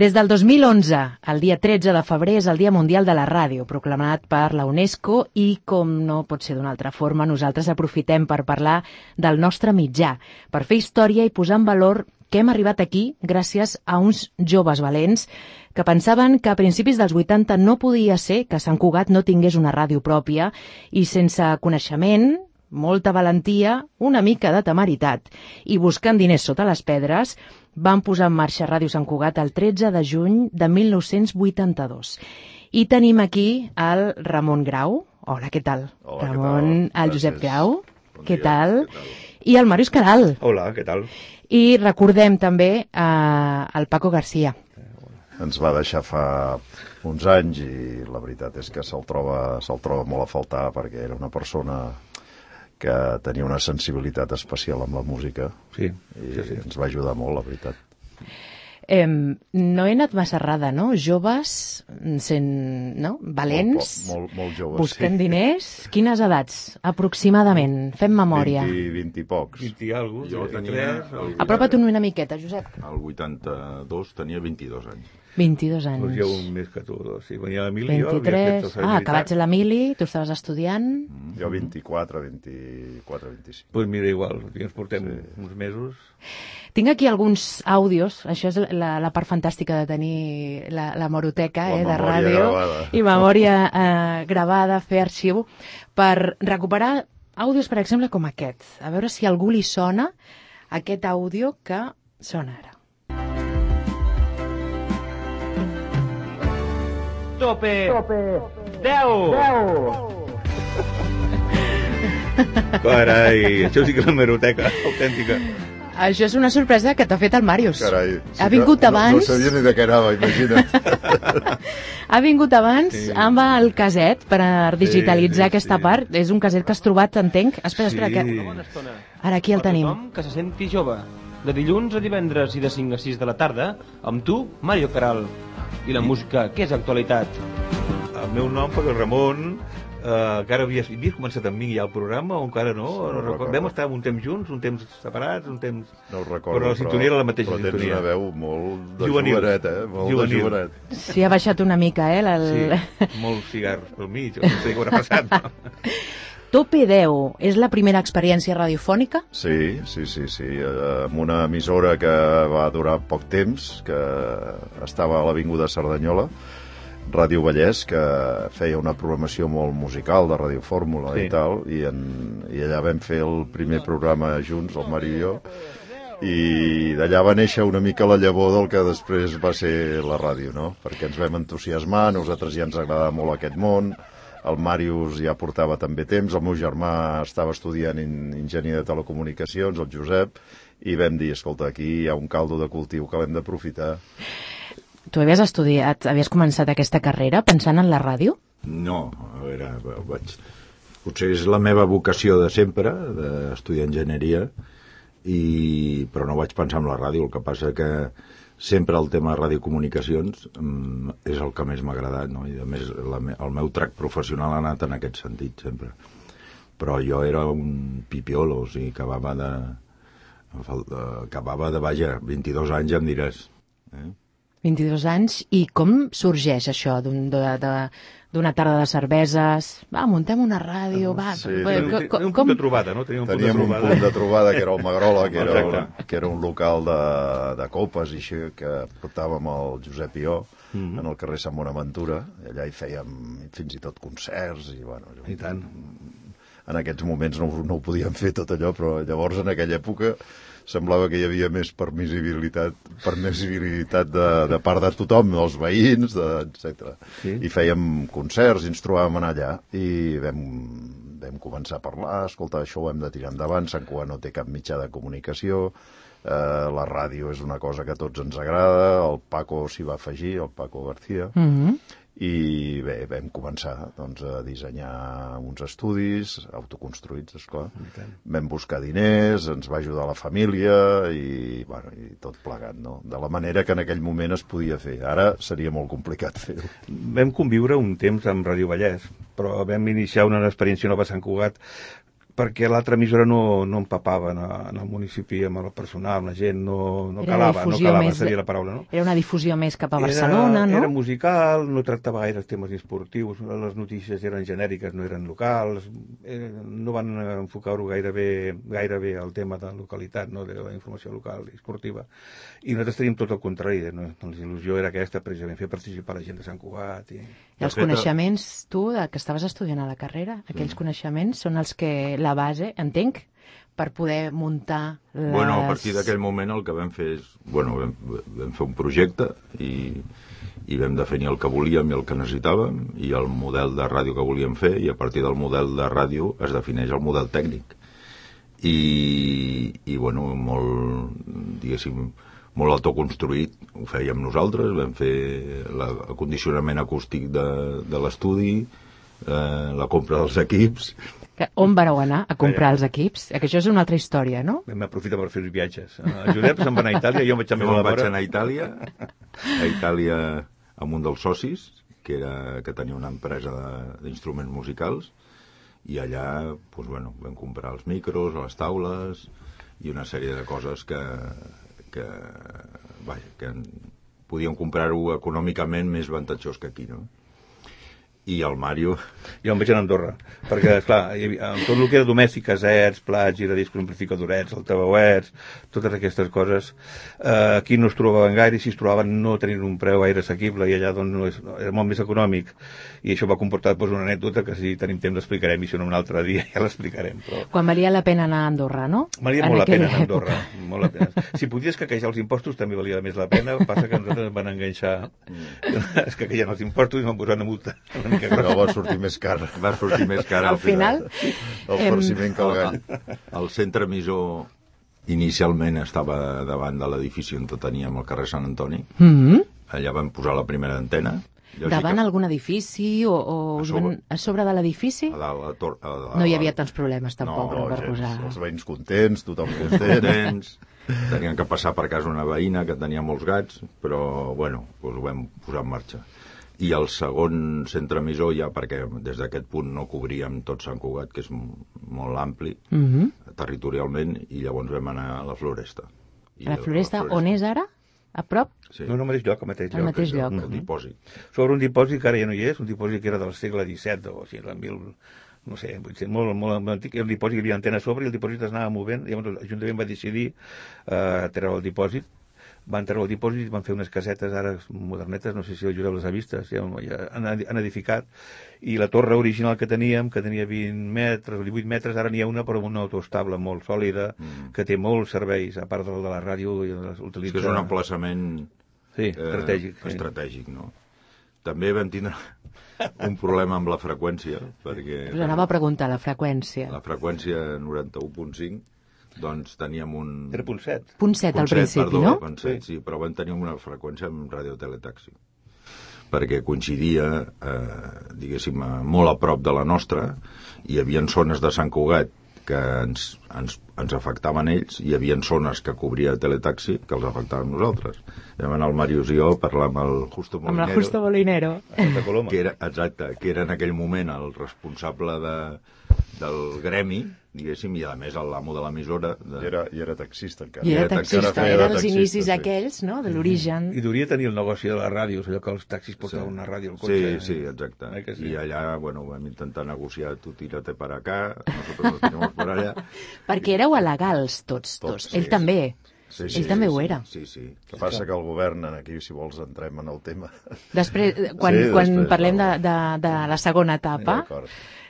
Des del 2011, el dia 13 de febrer és el Dia Mundial de la Ràdio, proclamat per la UNESCO i, com no pot ser d'una altra forma, nosaltres aprofitem per parlar del nostre mitjà, per fer història i posar en valor que hem arribat aquí gràcies a uns joves valents que pensaven que a principis dels 80 no podia ser que Sant Cugat no tingués una ràdio pròpia i sense coneixement, molta valentia, una mica de temeritat i buscant diners sota les pedres, van posar en marxa Ràdio Sant Cugat el 13 de juny de 1982. I tenim aquí el Ramon Grau. Hola, què tal? Hola, què Ramon, tal? el Josep Gràcies. Grau. Bon què dia, tal? què tal? I el Màrius Caral. Hola, què tal? I recordem també eh, el Paco Garcia. ens va deixar fa uns anys i la veritat és que se'l troba, se'l troba molt a faltar perquè era una persona que tenia una sensibilitat especial amb la música Sí, i sí, sí. ens va ajudar molt, la veritat. Eh, no he anat massa errada, no? Joves, sent, no? Valents, Molt, molt, molt joves, buscant sí. diners. Quines edats, aproximadament? Fem memòria. 20, 20 i pocs. 20 i alguna Jo tenia- 23, Apropa't una miqueta, Josep. El 82 tenia 22 anys. 22 anys. doncs jo un més que tu. doncs, Sí, venia l'Emili, jo havia 23. fet Ah, militar. acabats l'Emili, tu estaves estudiant. Jo 24, 24, 25. Doncs mira, igual, ja ens portem uns mesos. Tinc aquí alguns àudios, això és la, la part fantàstica de tenir la, la moroteca La eh, de ràdio gravada. i memòria eh, gravada, fer arxiu, per recuperar àudios, per exemple, com aquest. A veure si a algú li sona aquest àudio que sona ara. Tope! Tope! 10! 10! Carai, això sí que és la meroteca autèntica. Això és una sorpresa que t'ha fet el Màrius. Carai, ha vingut que abans, No, no sabia ni de què anava, imagina't. ha vingut abans Sí. amb el caset per digitalitzar sí, aquesta sí. part. És un caset que has trobat, entenc. Espera, espera, Sí. que... Bona estona. Ara aquí el Per tenim. tothom que se senti jove. De dilluns a divendres i de 5 a 6 de la tarda, amb tu, Mario Caral. I la música, què és actualitat? El meu nom, perquè el Ramon, eh, encara havies, havies començat amb mi ja el programa o encara no? No no recordo. Vam estar un temps junts, un temps separats, un temps... No ho recordo, Però la sintonia era la mateixa però tens sintonia. una veu molt de Juvenil. jovenet, eh? Molt Juvenil. de jovenet. Sí, ha baixat una mica, eh? El... Sí, molts cigars pel mig, no sé què haurà passat. No? Tope 10 és la primera experiència radiofònica? Sí, sí, sí, sí. Amb una emissora que va durar poc temps, que estava a l'Avinguda Cerdanyola, Ràdio Vallès, que feia una programació molt musical de Ràdio Fórmula Sí. i tal, i, en, i allà vam fer el primer programa junts, el Mari i jo, i d'allà va néixer una mica la llavor del que després va ser la ràdio, no? Perquè ens vam entusiasmar, nosaltres ja ens agradava molt aquest món, el Màrius ja portava també temps, el meu germà estava estudiant en enginyer de telecomunicacions, el Josep, i vam dir, escolta, aquí hi ha un caldo de cultiu que l'hem d'aprofitar. Tu havies estudiat, havies començat aquesta carrera pensant en la ràdio? No, a veure, vaig... Potser és la meva vocació de sempre, d'estudiar enginyeria, i... però no vaig pensar en la ràdio. El que passa que sempre el tema de radiocomunicacions mm, és el que més m'ha agradat, no? I a més la, el meu trac professional ha anat en aquest sentit sempre. Però jo era un pipiolo, o sigui, acabava de... eh, acabava de, vaja, 22 anys, em diràs. Eh? 22 anys, i com sorgeix això d'un- de- de- d'una tarda de cerveses? Va, muntem una ràdio, va. Sí, va, tenim- co- Teníem co- un com, punt de trobada, no? Teníem un Teníem punt un de trobada. punt de trobada que era el Magrola, que era, Exacte. que era un local de, de copes i així que portàvem el Josep i jo Mhm. en el carrer Sant Bonaventura. I allà hi fèiem fins i tot concerts i, bueno, I tant. En aquests moments no, no ho podíem fer tot allò, però llavors en aquella època semblava que hi havia més permissibilitat, permissibilitat de, de part de tothom, dels veïns, de, etc. Sí. I fèiem concerts, i ens trobàvem anar allà i vam, vam començar a parlar, escolta, això ho hem de tirar endavant, Sant Cugat no té cap mitjà de comunicació, eh, la ràdio és una cosa que a tots ens agrada, el Paco s'hi va afegir, el Paco García, Mhm. I bé, vam començar doncs, a dissenyar uns estudis autoconstruïts, esclar. Vam buscar diners, ens va ajudar la família i, bueno, i tot plegat, no? De la manera que en aquell moment es podia fer. Ara seria molt complicat fer-ho. Vam conviure un temps amb Ràdio Vallès, però vam iniciar una experiència nova a Sant Cugat perquè l'altra emissora no, no empapava en, en el municipi amb el personal, amb la gent, no, no Era calava, no calava, més seria la paraula, no? Era una difusió més cap a Barcelona, era, no? Era musical, no tractava gaire temes esportius, les notícies eren genèriques, no eren locals, eh, no van enfocar-ho gaire bé, gaire bé al tema de localitat, no? de la informació local i esportiva. I nosaltres teníem tot el contrari, no? la il·lusió era aquesta, precisament, fer participar la gent de Sant Cugat. I... I els fet, coneixements, tu, que estaves estudiant a la carrera, aquells coneixements són els que la base, entenc, per poder muntar les... Bueno, a partir d'aquell moment el que vam fer és... Bueno, vam, vam fer un projecte i, i vam definir el que volíem i el que necessitàvem i el model de ràdio que volíem fer i a partir del model de ràdio es defineix el model tècnic. I, i bueno, molt, diguéssim, molt autoconstruït, ho fèiem nosaltres, vam fer la, el condicionament acústic de, de l'estudi, eh, la compra dels equips, Que, on vareu anar a comprar els equips? Eh, Que això és una altra història, no? Vam aprofitar per fer els viatges. El Josep se'n va anar a Itàlia, jo em vaig anar Jo a me'n vaig anar a Itàlia, a Itàlia amb un dels socis, que, era, que tenia una empresa de- d'instruments musicals, i allà doncs, bueno, vam comprar els micros, les taules i una sèrie de coses que, que, vaja, que podíem comprar-ho econòmicament més avantatjós que aquí, no? I el Mario, Jo em vaig anar a Andorra, perquè, amb tot el que era domèstic, casets, plats, giradiscos, amplificadorets, altaveuets, totes aquestes coses, eh, aquí no es trobaven gaire, i si es trobaven no tenien un preu gaire assequible, i allà doncs, no és, no, era molt més econòmic, i això va comportar doncs, una anècdota que si tenim temps l'explicarem, i si no un altre dia ja l'explicarem, però... Quan valia la pena anar a Andorra, no? Valia En molt la pena anar a Andorra, època. molt la pena. Si podies caquejar els impostos també valia més la pena, passa que nosaltres ens van enganxar es caquejaven els impostos i van posar una multa una mica Però va sortir més car va sortir més car Al final, el Em- farciment que el gall. El centre emissor inicialment estava davant de l'edifici on teníem el carrer Sant Antoni. mm -hmm. Allà vam posar la primera antena. davant algun edifici o, o A sobre. van, a sobre de l'edifici? A dalt, a tor, a, a, No hi havia tants problemes tampoc No, no, per gens. posar... Els veïns contents, tothom content. contents. Tenien que passar per casa una veïna que tenia molts gats, però, bueno, doncs ho vam posar en marxa. I el segon centre emissor, ja perquè des d'aquest punt no cobríem tot Sant Cugat, que és molt ampli Mm -hmm. territorialment, i llavors vam anar a la Floresta. I A la Floresta, on és ara? A prop? Sí. No, no, al mateix lloc, al mateix Al lloc. mateix lloc. El dipòsit. Sobre un dipòsit que ara ja no hi és, un dipòsit que era del segle XVII o sigui, del mil, no sé, vull dir, molt, molt antic, el dipòsit hi havia antena a sobre i el dipòsit es anava movent, i llavors l'Ajuntament va decidir eh, treure el dipòsit, van treure el dipòsit, van fer unes casetes ara modernetes, no sé si el Josep les ha vistes, ja, ja han, han edificat, i la torre original que teníem, que tenia 20 metres o 18 metres, ara n'hi ha una però una autostable molt sòlida, Mm. que té molts serveis, a part del de la ràdio, i les És utilitza... que és un emplaçament Sí, estratègic. sí. estratègic, no? També vam tindre un problema amb la freqüència, perquè Us anava a preguntar la freqüència. la freqüència 91.5, doncs teníem un... Era punt 7. Punt 7 al principi, perdó, no? Punt set, sí, però vam tenir una freqüència amb radioteletaxi perquè coincidia, eh, diguéssim, eh, molt a prop de la nostra, i hi havia zones de Sant Cugat que ens, ens, ens afectaven ells, i hi havia zones que cobria Teletaxi que els afectaven nosaltres. Vam anar el Màrius i jo a parlar amb el Justo Amb Molinero, la Justo Bolinero. Santa Coloma. que era, exacte, que era en aquell moment el responsable de, del gremi, diguéssim, i a més l'amo de l'emissora. I De... era, I era taxista encara. I era Era taxista, feia era de els taxista, inicis sí. aquells, no?, de l'origen. I devia tenir el negoci de les ràdios, allò que els taxis portaven Sí. una ràdio al Sí, cotxe. sí, exacte. Eh sí? I allà, bueno, vam intentar negociar, tu tírate para acá, nosotros nos tiramos por allá. Perquè éreu alegals tots, tots. Tots, Ell sí. també. Sí, Ell també ho sí, era. Sí, sí. El que passa que el govern, en aquí, si vols, entrem en el tema. Després, eh, quan, Sí, quan després, parlem de, no. de, de la segona etapa, D'acord.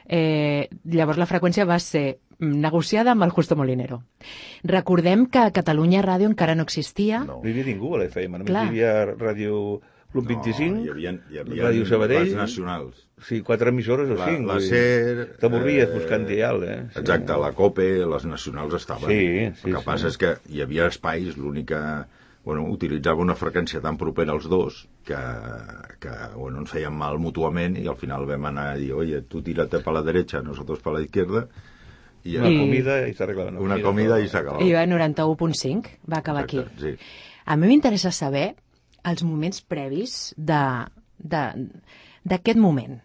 eh, llavors la freqüència va ser negociada amb el Justo Molinero. Recordem que a Catalunya Ràdio encara no existia. No. No hi havia ningú a l'FM, només Clar. hi havia Ràdio Club 25, No, hi havia, hi havia Ràdio Sabadell, les nacionals. sí, quatre emissores o La, cinc. la SER... T'avorries eh, buscant dial, eh? Sí. Exacte, la COPE, les nacionals estaven. Sí, sí, El que sí. passa és que hi havia espais, l'únic que bueno, utilitzava una freqüència tan propera als dos que, que bueno, ens feien mal mútuament i al final vam anar a dir, oye, tu tírate para la derecha, nosotros para la izquierda i Una I- comida i s'arreglava. una comida i s'acabava. I va 91.5, va acabar aquí. Exacte, sí. A mi m'interessa saber els moments previs de de- d'aquest moment.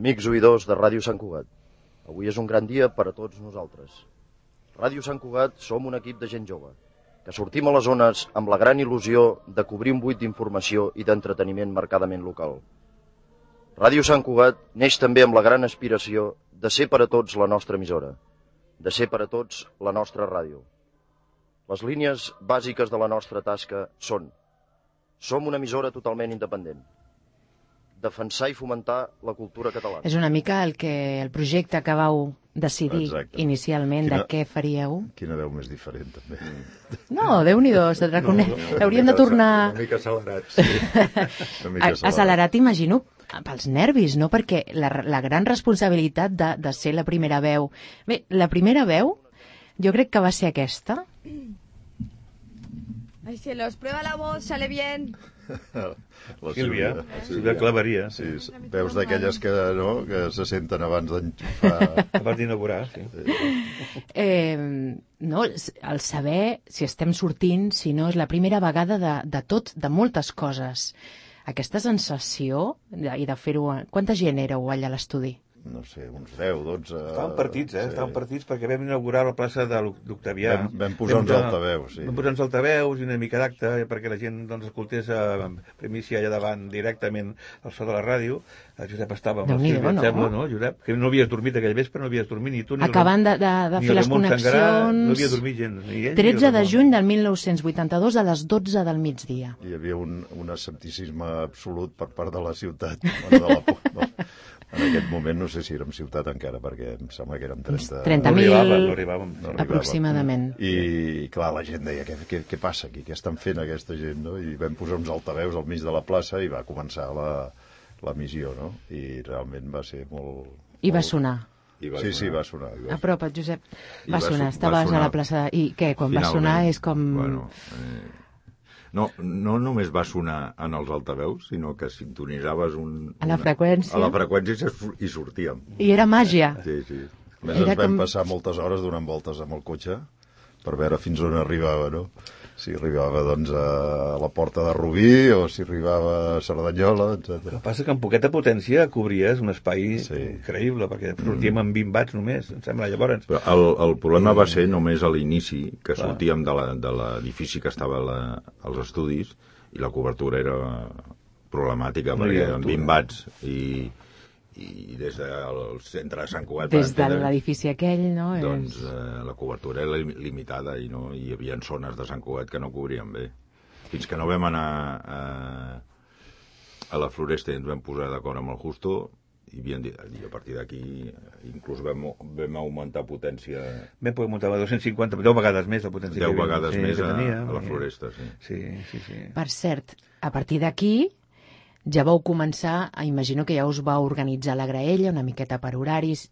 Amics oïdors de Ràdio Sant Cugat, avui és un gran dia per a tots nosaltres. Ràdio Sant Cugat som un equip de gent jove, que sortim a les zones amb la gran il·lusió de cobrir un buit d'informació i d'entreteniment marcadament local. Ràdio Sant Cugat neix també amb la gran aspiració de ser per a tots la nostra emissora, de ser per a tots la nostra ràdio. Les línies bàsiques de la nostra tasca són som una emissora totalment independent, defensar i fomentar la cultura catalana. És una mica el que el projecte que vau decidir Exacte. inicialment Quina- de què faríeu. Quina veu més diferent, també. No, Déu-n'hi-do, se't reconeix. Hauríem de tornar Una mica accelerats. Sí. Una mica a- accelerat, imagino, pels nervis, no? Perquè la, la gran responsabilitat de, de ser la primera veu... Bé, la primera veu jo crec que va ser aquesta. Ay, cielos, prueba la voz, sale bien. La Sílvia, Sílvia Claveria. Sí, veus d'aquelles que, no, que se senten abans d'enxufar... Abans d'inaugurar, sí. Eh, no, el saber si estem sortint, si no és la primera vegada de, de tot, de moltes coses. Aquesta sensació i de fer-ho... Quanta gent éreu allà a l'estudi? No sé, uns 10, 12... Estaven partits, eh? Estaven partits perquè vam inaugurar la plaça de l'Oc- d'Octavià. Vam- vam posar uns de- altaveus, sí. Vam posar uns altaveus i una mica d'acte eh, perquè la gent doncs, escoltés a primícia allà davant directament al so de la ràdio. El Josep estava amb el em no? sembla, no, Josep? Que no havies dormit aquell vespre, no havies dormit ni tu ni el Acabant de, de, de ni fer les Ramon Sangarà, connexions... No havia dormit gens. Ni ell, ni el 13 de Ramon. juny del 1982 a les 12 del migdia. Hi havia un, un escepticisme absolut per part de la ciutat. Bueno, de la, no, en aquest moment no sé si érem ciutat encara, perquè em sembla que érem 30... 30.000 No arribàvem, no arribàvem. No arribàvem. aproximadament. I, clar, la gent deia, què, què, què passa aquí? Què estan fent aquesta gent? No? I vam posar uns altaveus al mig de la plaça i va començar la, la missió, no? I realment va ser molt... I va molt- sonar. I Sí, sí, va sonar. Apropa't, Josep. I Va va sonar, so- estaves va sonar. a la plaça... I què, quan va Finalment. sonar és com... Bueno, eh, no, no només va sonar en els altaveus, sinó que sintonitzaves un... A la freqüència. A la freqüència i sortíem. I era màgia. Sí, sí. A més, Era ens vam com- passar moltes hores donant voltes amb el cotxe per veure fins on arribava, no? Si arribava, doncs, a la porta de Rubí o si arribava a Cerdanyola, El etc. que passa que amb poqueta potència cobries un espai Sí. increïble, perquè sortíem amb 20 watts només, em sembla, llavors. Però el, el problema va ser només a l'inici, que Clar. sortíem de la- de l'edifici que estava la, als estudis i la cobertura era problemàtica, No perquè amb altura. 20 watts i, i des del centre de Sant Cugat... Des de l'edifici aquell, no? doncs eh, la cobertura era lim- limitada i no hi havia zones de Sant Cugat que no cobrien bé. Fins que no vam anar a, a la Floresta i ens vam posar d'acord amb el Justo i, havien dit, i a partir d'aquí inclús vam, vam augmentar potència Vam poder muntar a 250, 10 vegades més la potència 10 que, vegades sí, més que a, tenia. a la Floresta, sí. Sí, sí, sí. Per cert, a partir d'aquí ja vau començar, a- imagino que ja us va organitzar la graella una miqueta per horaris.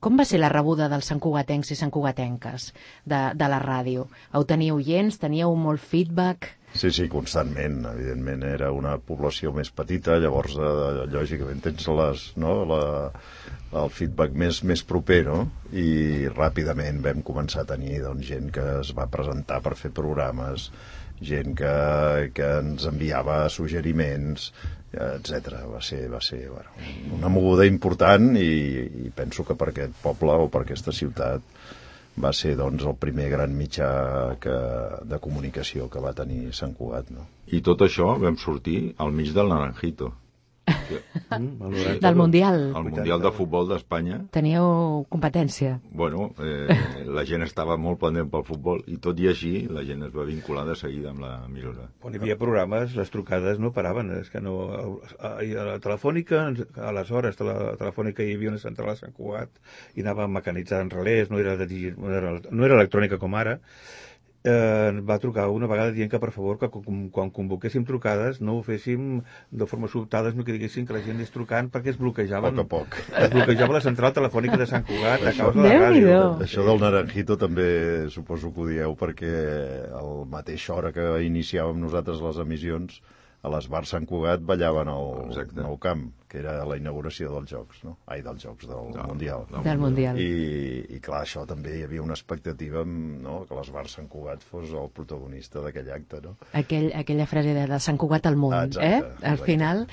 Com va ser la rebuda dels santcugatencs i santcugatenques de, de la ràdio? Heu tenir oients? Teníeu molt feedback? Sí, sí, constantment. Evidentment, era una població més petita, llavors, eh, lògicament, tens les, no, la, el feedback més, més proper, no? I ràpidament vam començar a tenir doncs, gent que es va presentar per fer programes, gent que, que ens enviava suggeriments, etc. Va ser, va ser bueno, una moguda important i, i penso que per aquest poble o per aquesta ciutat va ser doncs, el primer gran mitjà que, de comunicació que va tenir Sant Cugat. No? I tot això vam sortir al mig del Naranjito, Mm, el noranta- Del Mundial? al Mundial de Futbol d'Espanya. Teníeu competència? Bueno, eh, la gent estava molt pendent pel futbol i tot i així la gent es va vincular de seguida amb la millora. Quan hi havia programes, les trucades no paraven, és que no... A, a la telefònica, aleshores, a la telefònica hi havia una central a Sant Cugat i anava mecanitzada en relés, no era, de, digi- no era, no era electrònica com ara, eh, va trucar una vegada dient que per favor que com, quan convoquéssim trucades no ho féssim de forma sobtada, no que diguessin que la gent és trucant perquè es bloquejaven A poc a poc. es bloquejava la central telefònica de Sant Cugat a causa de la ràdio Això del Naranjito també suposo que ho dieu perquè el mateix hora que iniciàvem nosaltres les emissions a les bars Sant Cugat ballaven el Exacte. Nou Camp, que era la inauguració dels Jocs, no? Ai, dels Jocs, del No, Mundial. del Del Mundial. I, I clar, això també hi havia una expectativa no? que les bars Sant Cugat fos el protagonista d'aquell acte, no? Aquell, aquella frase de, de Sant Cugat al món, Ah, exacte, eh? Al exacte. final.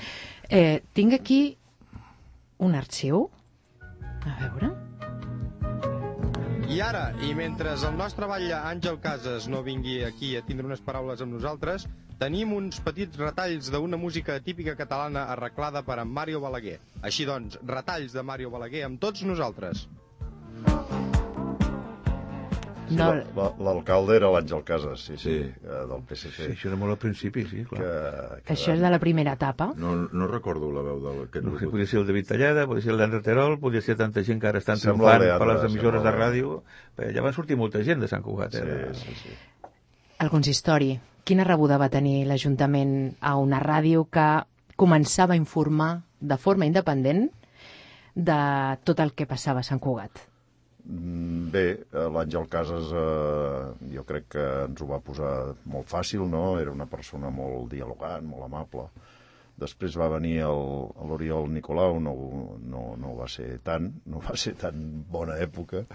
Eh, tinc aquí un arxiu. A veure... I ara, i mentre el nostre batlle Àngel Casas no vingui aquí a tindre unes paraules amb nosaltres, tenim uns petits retalls d'una música típica catalana arreglada per en Mario Balaguer. Així doncs, retalls de Mario Balaguer amb tots nosaltres. Sí, No, la- la- L'alcalde era l'Àngel Casas, sí, sí, Sí. eh, del PSC. Sí, això era molt al principi, sí, clar. que, que això és de la primera etapa. No, no recordo la veu d'aquest No, que locutor. podia ser el David Tallada, podia ser el Leandre Terol, podia ser tanta gent que ara estan Sembla triomfant per les emissores de ràdio. Allà van sortir molta gent de Sant Cugat. Eh? Sí, sí, sí. El consistori. Quina rebuda va tenir l'Ajuntament a una ràdio que començava a informar de forma independent de tot el que passava a Sant Cugat? Mm, Bé, l'Àngel Casas eh, jo crec que ens ho va posar molt fàcil, no? Era una persona molt dialogant, molt amable. Després va venir l'Oriol Nicolau, no, no, no va ser tant, no va ser tan bona època,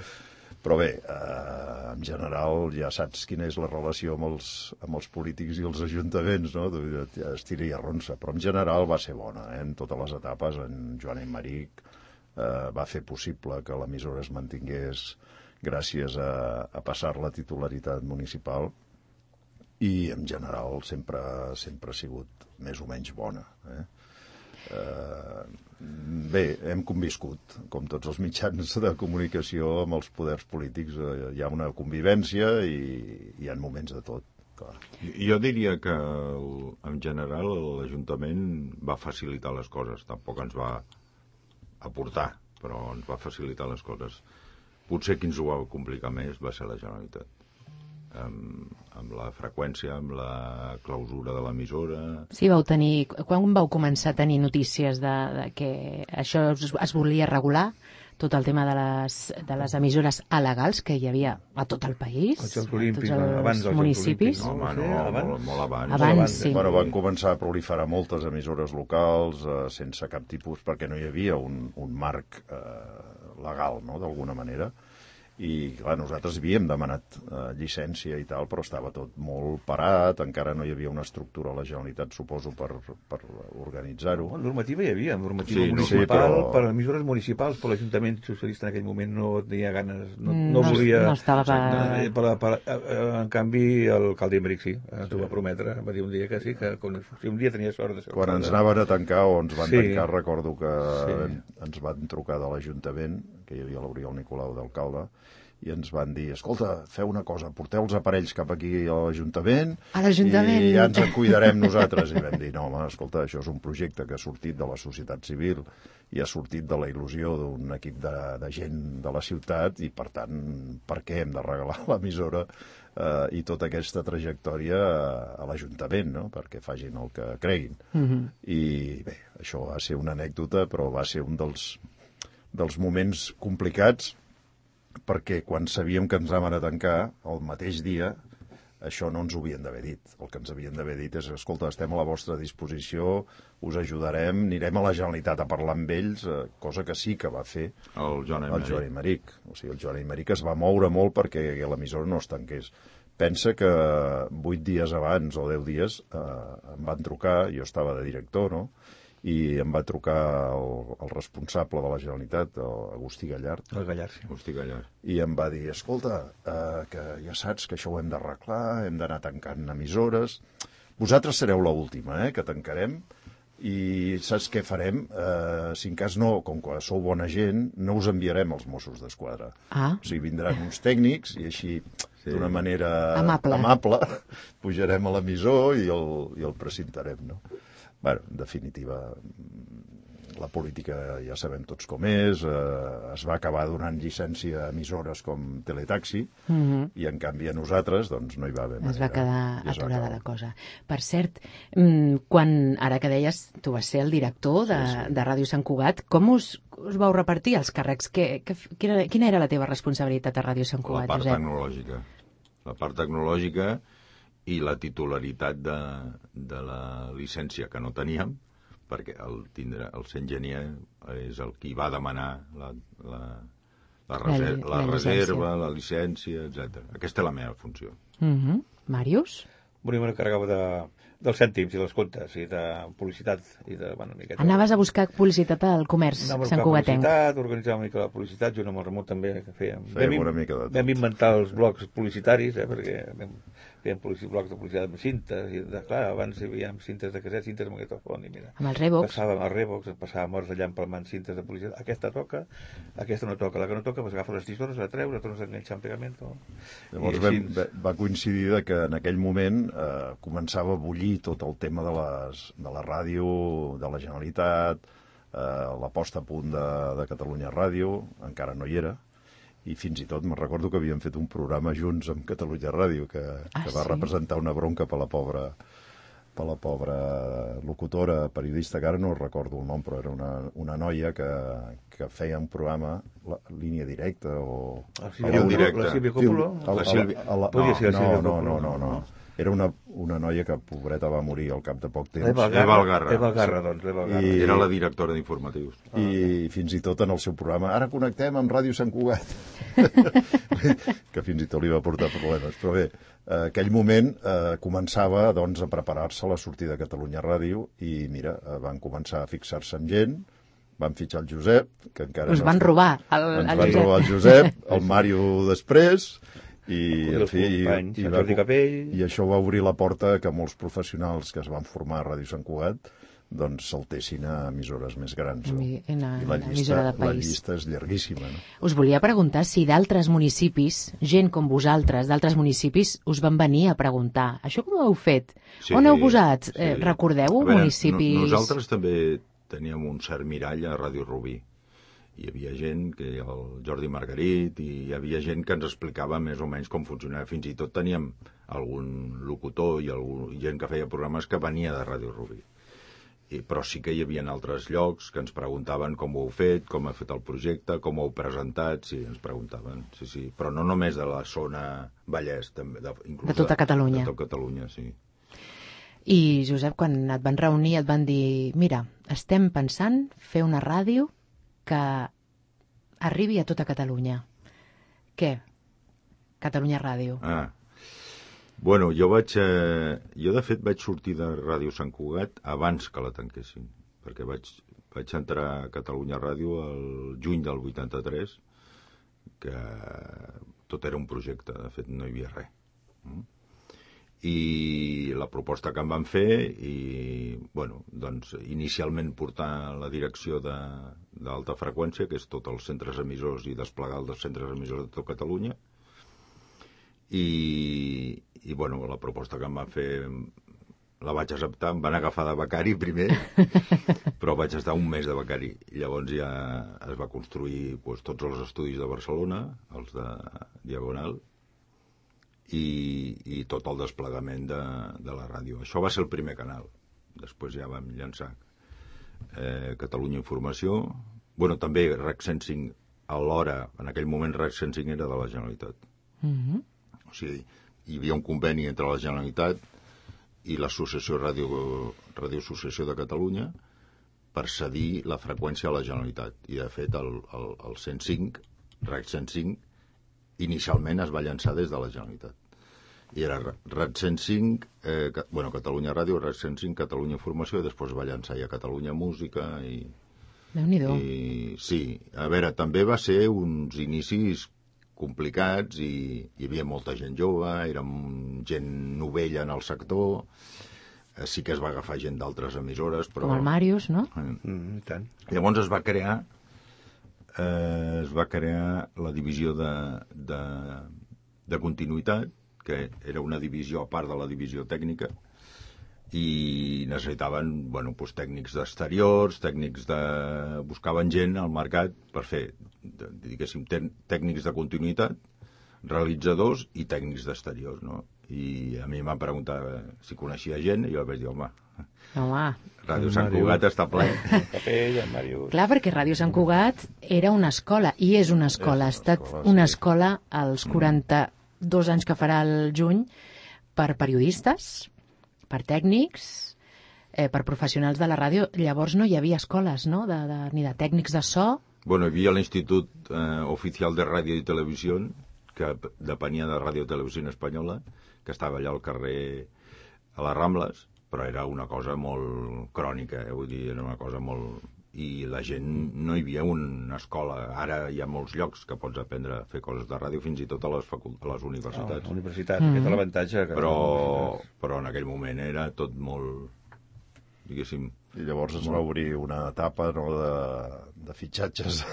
però bé, eh, en general ja saps quina és la relació amb els, amb els polítics i els ajuntaments, no? Es tira i arronsa, però en general va ser bona, eh? en totes les etapes, en Joan Emeric, eh, va fer possible que l'emissora es mantingués gràcies a, a passar la titularitat municipal i en general sempre, sempre ha sigut més o menys bona. Eh? Eh, bé, hem conviscut, com tots els mitjans de comunicació amb els poders polítics. Eh, hi ha una convivència i hi ha moments de tot. Clar. Jo diria que, el- en general, l'Ajuntament va facilitar les coses. Tampoc ens va aportar, però ens va facilitar les coses. Potser qui ens ho va complicar més va ser la Generalitat. Amb, amb la freqüència, amb la clausura de l'emissora... Sí, vau tenir... Quan vau començar a tenir notícies de, de que això es, es volia regular? Tot el tema de les, de les emissores alegals que hi havia a tot el país? Els Jocs a Olímpics, tots els abans dels Jocs municipis? Olímpics, no? Home, no, abans? molt, molt abans. Abans, abans, sí. Bueno, van començar a proliferar moltes emissores locals eh, sense cap tipus, perquè no hi havia un, un marc eh, legal, no?, d'alguna manera. I, clar, nosaltres havíem demanat eh, llicència i tal, però estava tot molt parat, encara no hi havia una estructura a la Generalitat, suposo, per, per organitzar-ho. Bueno, normativa hi havia, normativa Sí, no, municipal, sí, però- per emissores municipals, però l'Ajuntament Socialista en aquell moment no tenia ganes, no, Mm, no no- volia... no estava per- Eh, per, per, eh, en canvi, l'alcalde Emeric sí, ens ho va prometre, va dir un dia que sí, que quan, si un dia tenia sort de ser Quan ens anaven a tancar o ens van Sí. tancar, recordo que Sí. ens van trucar de l'Ajuntament, que hi havia l'Oriol Nicolau d'alcalde, i ens van dir, escolta, feu una cosa, porteu els aparells cap aquí a l'Ajuntament i ja ens en cuidarem nosaltres. I vam dir, no, home, escolta, això és un projecte que ha sortit de la societat civil i ha sortit de la il·lusió d'un equip de, de gent de la ciutat i, per tant, per què hem de regalar l'emissora eh, i tota aquesta trajectòria a, l'Ajuntament, no?, perquè facin el que creguin. Mhm. I bé, això va ser una anècdota, però va ser un dels, dels moments complicats perquè quan sabíem que ens anaven a tancar, el mateix dia, això no ens ho havien d'haver dit. El que ens havien d'haver dit és, escolta, estem a la vostra disposició, us ajudarem, anirem a la Generalitat a parlar amb ells, eh, cosa que sí que va fer El Joan el Emery. Joan Imeric. O sigui, el Joan Imeric es va moure molt perquè l'emissora no es tanqués. Pensa que vuit dies abans o deu dies eh, em van trucar, jo estava de director, no?, i em va trucar el, el responsable de la Generalitat, el Agustí Gallard, El Gallar, sí. Hosti, callar. i em va dir, escolta, eh, que ja saps que això ho hem d'arreglar, hem d'anar tancant emissores. Vosaltres sereu la última, eh, que tancarem, i saps què farem? Eh, si en cas no, com que sou bona gent, no us enviarem els Mossos d'Esquadra. Ah, O sigui, vindran uns tècnics i així, sí. d'una manera Amable. amable pujarem a l'emissor i, el, i el precintarem, no? Bueno, en definitiva, mm, la política ja sabem tots com és, eh, es va acabar donant llicència a emissores com Teletaxi, mhm. i en canvi a nosaltres doncs, no hi va haver es va manera. quedar es va aturada acabar. la cosa. Per cert, mm, quan, ara que deies, tu vas ser el director de, Sí, sí. de Ràdio Sant Cugat, com us, us vau repartir els càrrecs? Que, que, quina, quina era la teva responsabilitat a Ràdio Sant La Cugat, part Josep? tecnològica. La part tecnològica i la titularitat de, de la llicència que no teníem, perquè el, tindre, el ser enginyer és el qui va demanar la, la, la, reser La- la, la reserva, la llicència, etc. Aquesta és la meva funció. Mhm. Màrius? Bueno, jo m'encarregava de, dels cèntims i dels comptes i de publicitat i de, bueno, una miqueta... Anaves a buscar publicitat al comerç Anàvem a Sant buscar Cugatenc. publicitat, organitzar una mica la publicitat, junt amb el Ramon també, que fèiem. Fèiem Vam una mica de tot. Vam inventar els blocs publicitaris, eh, perquè vam, publici- blocs de publicitat amb cintes, i de, clar, abans hi havia cintes de caset, cintes de magnetofon, i mira, Amb els Revox. passàvem els Revox, passàvem hores allà empalmant cintes de publicitat, aquesta toca, aquesta no toca, la que no toca, pues agafa les tisores, la treus, la tornes a enganxar amb pegamento. Llavors I vam, així- va, va coincidir de que en aquell moment eh, començava a bullir tot el tema de, les, de la ràdio, de la Generalitat, eh, la posta a punt de, de Catalunya Ràdio, encara no hi era, i fins i tot me'n recordo que havíem fet un programa junts amb Catalunya Ràdio que, Ah, que va sí? representar una bronca per la pobra per la pobra locutora, periodista, que ara no recordo el nom, però era una, una noia que, que feia un programa, la, línia directa o... La Sílvia Coppola, directe. La Sílvia Coppola. La, Sílvia- a la, a Podria la, ser la no, no, Coppola. no, no, no. Era una, una noia que, pobreta, va morir al cap de poc temps. Eva Eva Algarra, Algarra. Eva Algarra, doncs, Eva Algarra. I- Era la directora d'informatius. I fins i tot en el seu programa, ara connectem amb Ràdio Sant Cugat, que fins i tot li va portar problemes. Però bé, eh, aquell moment eh, començava doncs, a preparar-se la sortida de Catalunya Ràdio i mira, eh, van començar a fixar-se amb gent, van fitxar el Josep, que encara Us no van està- robar el, ens el van Josep. robar el Josep, el Mario després, i, I en fi, i, companys, i, el va, Jordi Capell. i això va obrir la porta que molts professionals que es van formar a Ràdio Sant Cugat doncs saltessin a emissores més grans. No? Emi- en a- I la en llista, emissora de la país. llista és llarguíssima. No? Us volia preguntar si d'altres municipis, gent com vosaltres, d'altres municipis, us van venir a preguntar això com ho heu fet? Sí, On heu posat? sí. Eh, recordeu veure, municipis... No, nosaltres també teníem un cert mirall a Ràdio Rubí. Hi havia gent, que el Jordi Margarit, i hi havia gent que ens explicava més o menys com funcionava. Fins i tot teníem algun locutor i algun, gent que feia programes que venia de Ràdio Rubí. I, però sí que hi havia altres llocs que ens preguntaven com ho heu fet, com ha fet el projecte, com ho heu presentat, sí, ens preguntaven, sí, sí. Però no només de la zona Vallès, també, de, inclús De tota Catalunya. De tota Catalunya, sí. I, Josep, quan et van reunir et van dir mira, estem pensant fer una ràdio que arribi a tota Catalunya. Què? Catalunya Ràdio. Ah. Bueno, jo vaig... Eh, jo, de fet, vaig sortir de Ràdio Sant Cugat abans que la tanquessin, perquè vaig, vaig entrar a Catalunya Ràdio el juny del 83, que tot era un projecte, de fet, no hi havia res. Mm? I la proposta que em van fer, i, bueno, doncs, inicialment portar la direcció de- d'alta freqüència, que és tots els centres emissors i desplegar els centres emissors de tot Catalunya, i, i bueno, la proposta que em van fer la vaig acceptar, em van agafar de becari primer, però vaig estar un mes de becari. Llavors ja es va construir doncs, tots els estudis de Barcelona, els de Diagonal, i, i tot el desplegament de, de la ràdio. Això va ser el primer canal. Després ja vam llançar eh, Catalunya Informació. bueno, també RAC 105, alhora, en aquell moment RAC 105 era de la Generalitat. Mm -hmm. O sigui, hi havia un conveni entre la Generalitat i l'Associació Ràdio, Ràdio Associació de Catalunya per cedir la freqüència a la Generalitat. I, de fet, el, el, el 105, RAC 105, inicialment es va llançar des de la Generalitat. I era RAC 105, eh, ca, bueno, Catalunya Ràdio, RAC 105, Catalunya Informació, i després es va llançar ja Catalunya Música i, déu nhi i sí, a veure, també va ser uns inicis complicats i hi havia molta gent jove, érem gent novella en el sector, eh, sí que es va agafar gent d'altres emissores, però... Com el Màrius, no? Eh, Mm, I tant. Llavors es va crear eh, es va crear la divisió de, de, de continuïtat, que era una divisió a part de la divisió tècnica, i necessitaven bueno, doncs, tècnics d'exteriors, tècnics de... buscaven gent al mercat per fer, diguéssim, tè- tècnics de continuïtat, realitzadors i tècnics d'exteriors, no? I a mi em van preguntar si coneixia gent i jo vaig dir, home, Home, Ràdio Sant. Cugat està ple. Capell, el Màrius... clar, perquè Ràdio Sant Cugat era una escola, i és una escola, ha estat escola, una sí. escola als 42 anys que farà el juny per periodistes, per tècnics, eh, per professionals de la ràdio. Llavors no hi havia escoles, no?, de, de, ni de tècnics de so, Bueno, hi havia l'Institut eh, Oficial de Ràdio i Televisió, que depenia de Ràdio i Televisió Espanyola, que estava allà al carrer a les Rambles, però era una cosa molt crònica, eh? vull dir, era una cosa molt... I la gent, no hi havia una escola. Ara hi ha molts llocs que pots aprendre a fer coses de ràdio, fins i tot a les, facult a les A universitats. la universitat, mm. aquest és l'avantatge. que- però, però en aquell moment era tot molt, diguéssim, I llavors es va obrir una etapa no, de, de fitxatges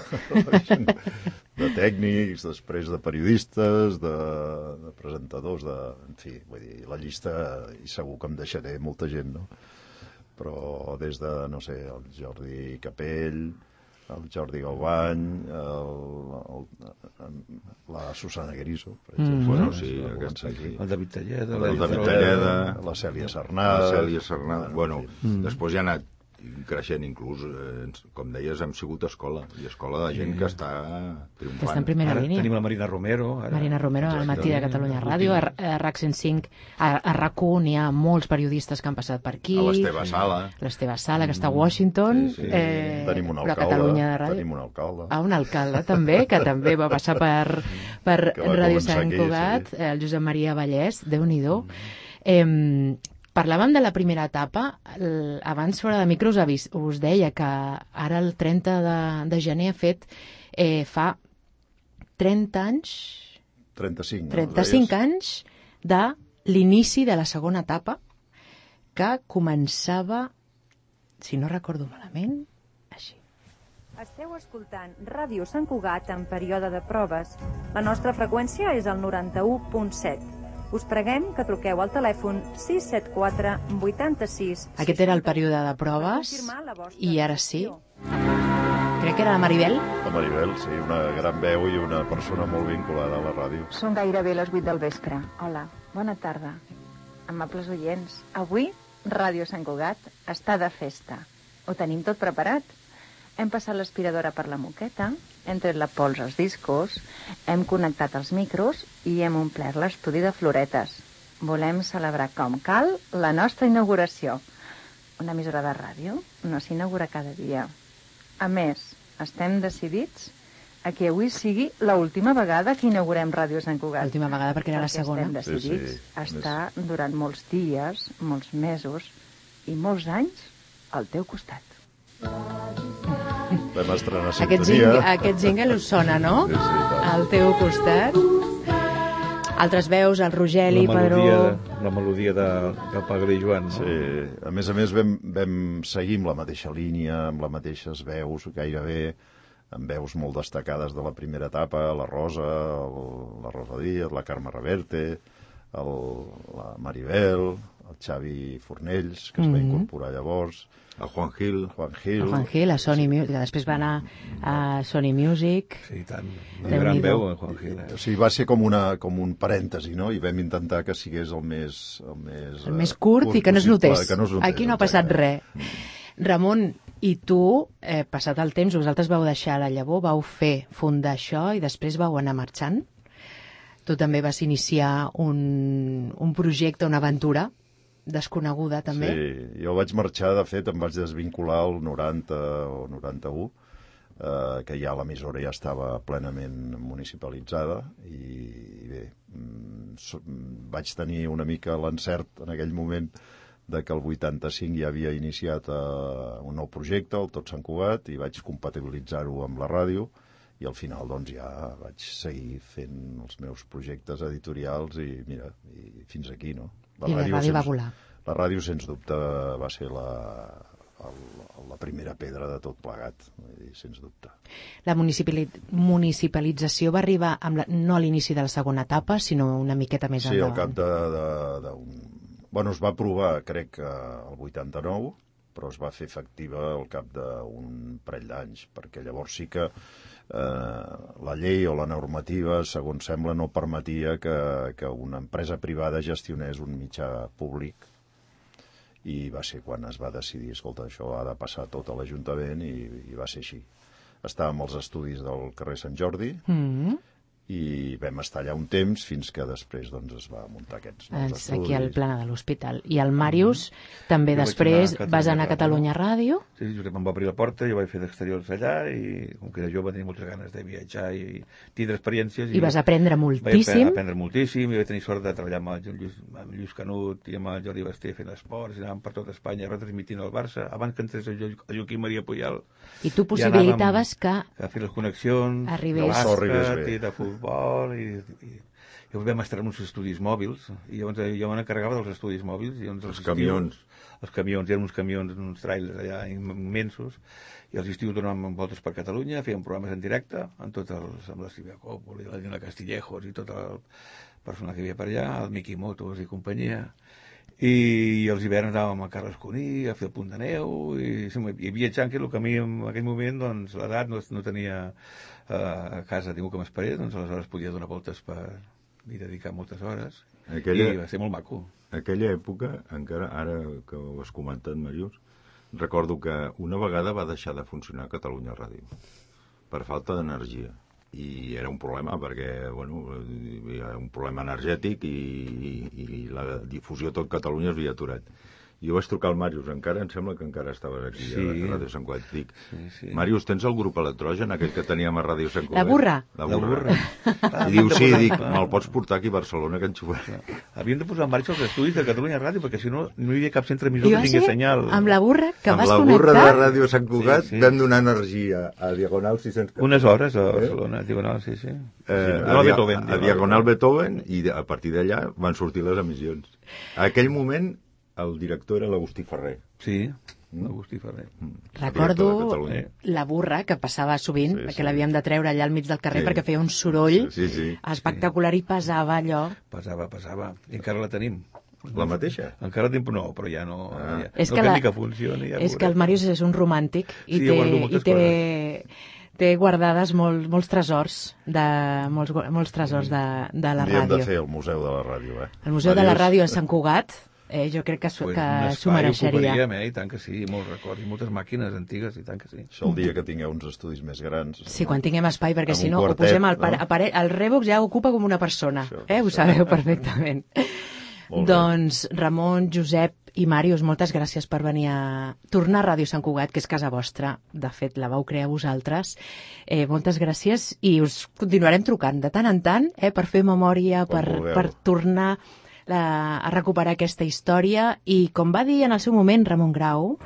de tècnics, després de periodistes, de, de presentadors, de, en fi, vull dir, la llista, i segur que em deixaré molta gent, no? Però des de, no sé, el Jordi Capell, el Jordi Galbany, el, el, la Susana Guerizo, per exemple. Mm. Bueno, que sí, començar aquí. sí. El David Talleda. El l'Edith David. Talleda, la Cèlia la Sarnada. Cèlia Sarnada. Bueno, en fi. després ja ha anat creixent inclús, eh, com deies, hem sigut escola, i escola de gent que està Que triomfant. està en primera Ara línia. tenim la Marina Romero. Ara. Marina Romero al matí de Catalunya Ràdio, a, a RAC 105, a, a RAC1 n'hi ha molts periodistes que han passat per aquí. A l'Esteve Sala. L'Esteve Sala, que està a Washington. Sí, sí. Eh, Tenim un alcalde, Catalunya de Ràdio. tenim un alcalde. Ah, un alcalde també, que també va passar per, per Que va Ràdio Sant aquí, Cugat, sí. el Josep Maria Vallès, déu nhi eh, Parlàvem de la primera etapa. El, abans, fora de micro, us, avis, us deia que ara el 30 de, de gener ha fet eh, fa 30 anys 35. no? 35 Deies? anys de l'inici de la segona etapa que començava, si no recordo malament, així. Esteu escoltant Ràdio Sant Cugat en període de proves. La nostra freqüència és el 91.7. Us preguem que truqueu al telèfon 674 86 Aquest era el període de proves i ara sí. Crec que era la Maribel. La Maribel, sí, una gran veu i una persona molt vinculada a la ràdio. Són gairebé les 8 del vespre. Hola, bona tarda. Amables oients, avui Ràdio Sant Cugat està de festa. Ho tenim tot preparat. Hem passat l'aspiradora per la moqueta, hem tret la pols als discos, hem connectat els micros i hem omplert l'estudi de floretes. Volem celebrar com cal la nostra inauguració. Una emissora de ràdio no s'inaugura cada dia. A més, estem decidits a que avui sigui l'última vegada que inaugurem Ràdio Sant Cugat. L'última vegada perquè era la Perquè segona. estem decidits Sí, sí. a estar durant molts dies, molts mesos i molts anys al teu costat. Vam estrenar Aquest, sintonia. jingle, aquest jingle us sona, no? Sí, sí. Al teu costat. Altres veus, el Rogeli, la Pedró... melodia, la melodia de, del Pagre i Joan. No? Sí, a més a més vam, vam seguir amb la mateixa línia, amb les mateixes veus gairebé, amb veus molt destacades de la primera etapa, la Rosa, el, la Rosa Díaz, la Carme Reverte, el, la Maribel, el Xavi Fornells, que es va Mhm. incorporar llavors, El Juan Gil. Juan Gil... El Juan Gil, a Sony Music, que després va anar a Sony Music. Sí, tant. Una gran veu, el Juan Gil. Eh? O sigui, va ser com, una, com un parèntesi, no? I vam intentar que sigués el més... El més, El eh, més curt, i que no es possible, notés. Que no es notés Aquí no ha passat res. Ramon, i tu, eh, passat el temps, vosaltres vau deixar la llavor, vau fer fundar això i després vau anar marxant? Tu també vas iniciar un, un projecte, una aventura desconeguda, també? Sí, jo vaig marxar, de fet, em vaig desvincular el 90 o 91, eh, que ja l'emissora ja estava plenament municipalitzada i, i bé, mm, so, mm, vaig tenir una mica l'encert en aquell moment de que el 85 ja havia iniciat eh, un nou projecte, el Tot Sant Cugat, i vaig compatibilitzar-ho amb la ràdio, i al final doncs ja vaig seguir fent els meus projectes editorials i mira, i fins aquí, no? I la ràdio va sens- volar. La ràdio, sens dubte, va ser la, el, la primera pedra de tot plegat, dir, sens dubte. La municipali municipalització va arribar amb la, no a l'inici de la segona etapa, sinó una miqueta més Sí, al endavant. cap de... de, de un... Bueno, es va aprovar, crec que el 89, però es va fer efectiva al cap d'un parell d'anys, perquè llavors sí que eh, la llei o la normativa, segons sembla, no permetia que, que una empresa privada gestionés un mitjà públic i va ser quan es va decidir, escolta, això ha de passar tot a l'Ajuntament i, i va ser així. Estàvem als estudis del carrer Sant Jordi, Mm. I vam estar allà un temps fins que després doncs, es va muntar aquests nous Doncs aquí al estudis. plana de l'hospital. I el Màrius també Jo després anar vas anar a Catalunya Ràdio. Sí, Josep em va obrir la porta, jo vaig fer d'exteriors allà i com que era jove tenia moltes ganes de viatjar i tindre experiències. I vas aprendre moltíssim. Vaig aprendre moltíssim i vaig tenir sort de treballar amb el Lluís, amb Lluís Canut i amb el Jordi Basté fent esports i anàvem per tot Espanya retransmitint el Barça. Abans que entrés el, Jo- el Joaquim Maria Puyal I tu ja possibilitaves que anàvem a fer les connexions Arribés. de bàsquet i de futbol i, i, i llavors vam estar en uns estudis mòbils i llavors eh, jo me n'encarregava dels estudis mòbils i Els estius- camions. els camions, eren uns camions, uns trailers allà immensos, i els estius donàvem voltes per Catalunya, fèiem programes en directe, amb tots els, amb la Silvia Còpol i la Dina Castillejos i tot el personal que hi havia per allà, el Miki Motos i companyia, i els hiverns anàvem a Carles Cuní a fer el punt de neu i, i viatjant, que el que a mi en aquell moment doncs, l'edat no, no tenia eh, a casa ningú que m'esperés doncs aleshores podia donar voltes per i dedicar moltes hores. Aquella- i va ser molt maco. Aquella època, encara ara que ho has comentat, Marius, recordo que una vegada va deixar de funcionar Catalunya Ràdio per falta d'energia i era un problema perquè bueno, hi ha un problema energètic i, i, i la difusió tot Catalunya es havia aturat jo vaig trucar al Màrius, encara em sembla que encara estaves aquí Sí. a Ràdio Sant Cugat dic, sí, sí. Màrius, tens el grup electrogen aquell que teníem a Ràdio Sant Cugat? La burra. La La burra. burra. I diu, sí, dic, me'l pots portar aquí a Barcelona que enxufaré Havíem de posar en marxa els estudis de Catalunya Ràdio, perquè si no, no hi havia cap centre emissor que tingués senyal. amb la burra que amb vas la connectar. burra de Ràdio Sant Cugat Sí, sí. vam donar energia a Diagonal 600 Unes hores a Barcelona, Diagonal, sí, sí. eh, sí a, Beethoven, a Diagonal Beethoven i a partir d'allà van sortir les emissions a aquell moment el director era l'Agustí Ferrer Sí, Agustí Ferrer. director de Recordo la burra que passava sovint, Sí, sí, sí. que l'havíem de treure allà al mig del carrer Sí. perquè feia un soroll sí, sí. espectacular i pesava allò. Pesava, pesava. I encara la tenim. la mateixa Encara tenim, no, però ja no... Ah. Ja, És no que, la, que funcioni. Ja és que el Màrius és un romàntic i Sí, té, i té, té guardades molt, molts tresors de, molts, molts tresors de, de la dia hem de ràdio. fer el Museu de la Ràdio, eh? El Museu de la Màrius, Ràdio a Sant Cugat eh, jo crec que s'ho Pues s'ho mereixeria. ocuparíem, eh? I tant que sí, molts records. I moltes màquines antigues, i tant que sí. Això el dia que tingueu uns estudis més grans. Sí, quan tinguem espai, perquè si no ho quartet, posem al no? pare, el Revox ja ocupa com una persona, Això, eh? ho això. sabeu perfectament. Molt doncs Ramon, Josep i Màrius, moltes gràcies per venir a tornar a Ràdio Sant Cugat, que és casa vostra. De fet, la vau crear vosaltres. Eh, moltes gràcies i us continuarem trucant de tant en tant eh, per fer memòria, Quan per, vulgueu. per tornar la, a recuperar aquesta història i, com va dir en el seu moment Ramon Grau,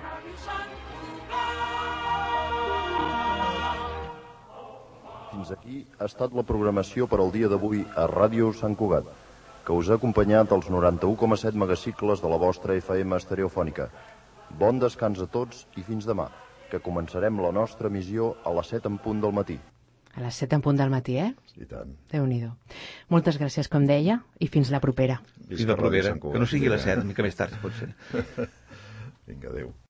Fins aquí ha estat la programació per al dia d'avui a Ràdio Sant Cugat, que us ha acompanyat als 91,7 megacicles de la vostra FM estereofònica. Bon descans a tots i fins demà, que començarem la nostra missió a les 7 en punt del matí. A les 7 en punt del matí, eh? I tant. déu nhi Moltes gràcies, com deia, i fins la propera. Fins la propera. Que no sigui a les 7, una mica més tard, si pot ser. Vinga, adéu.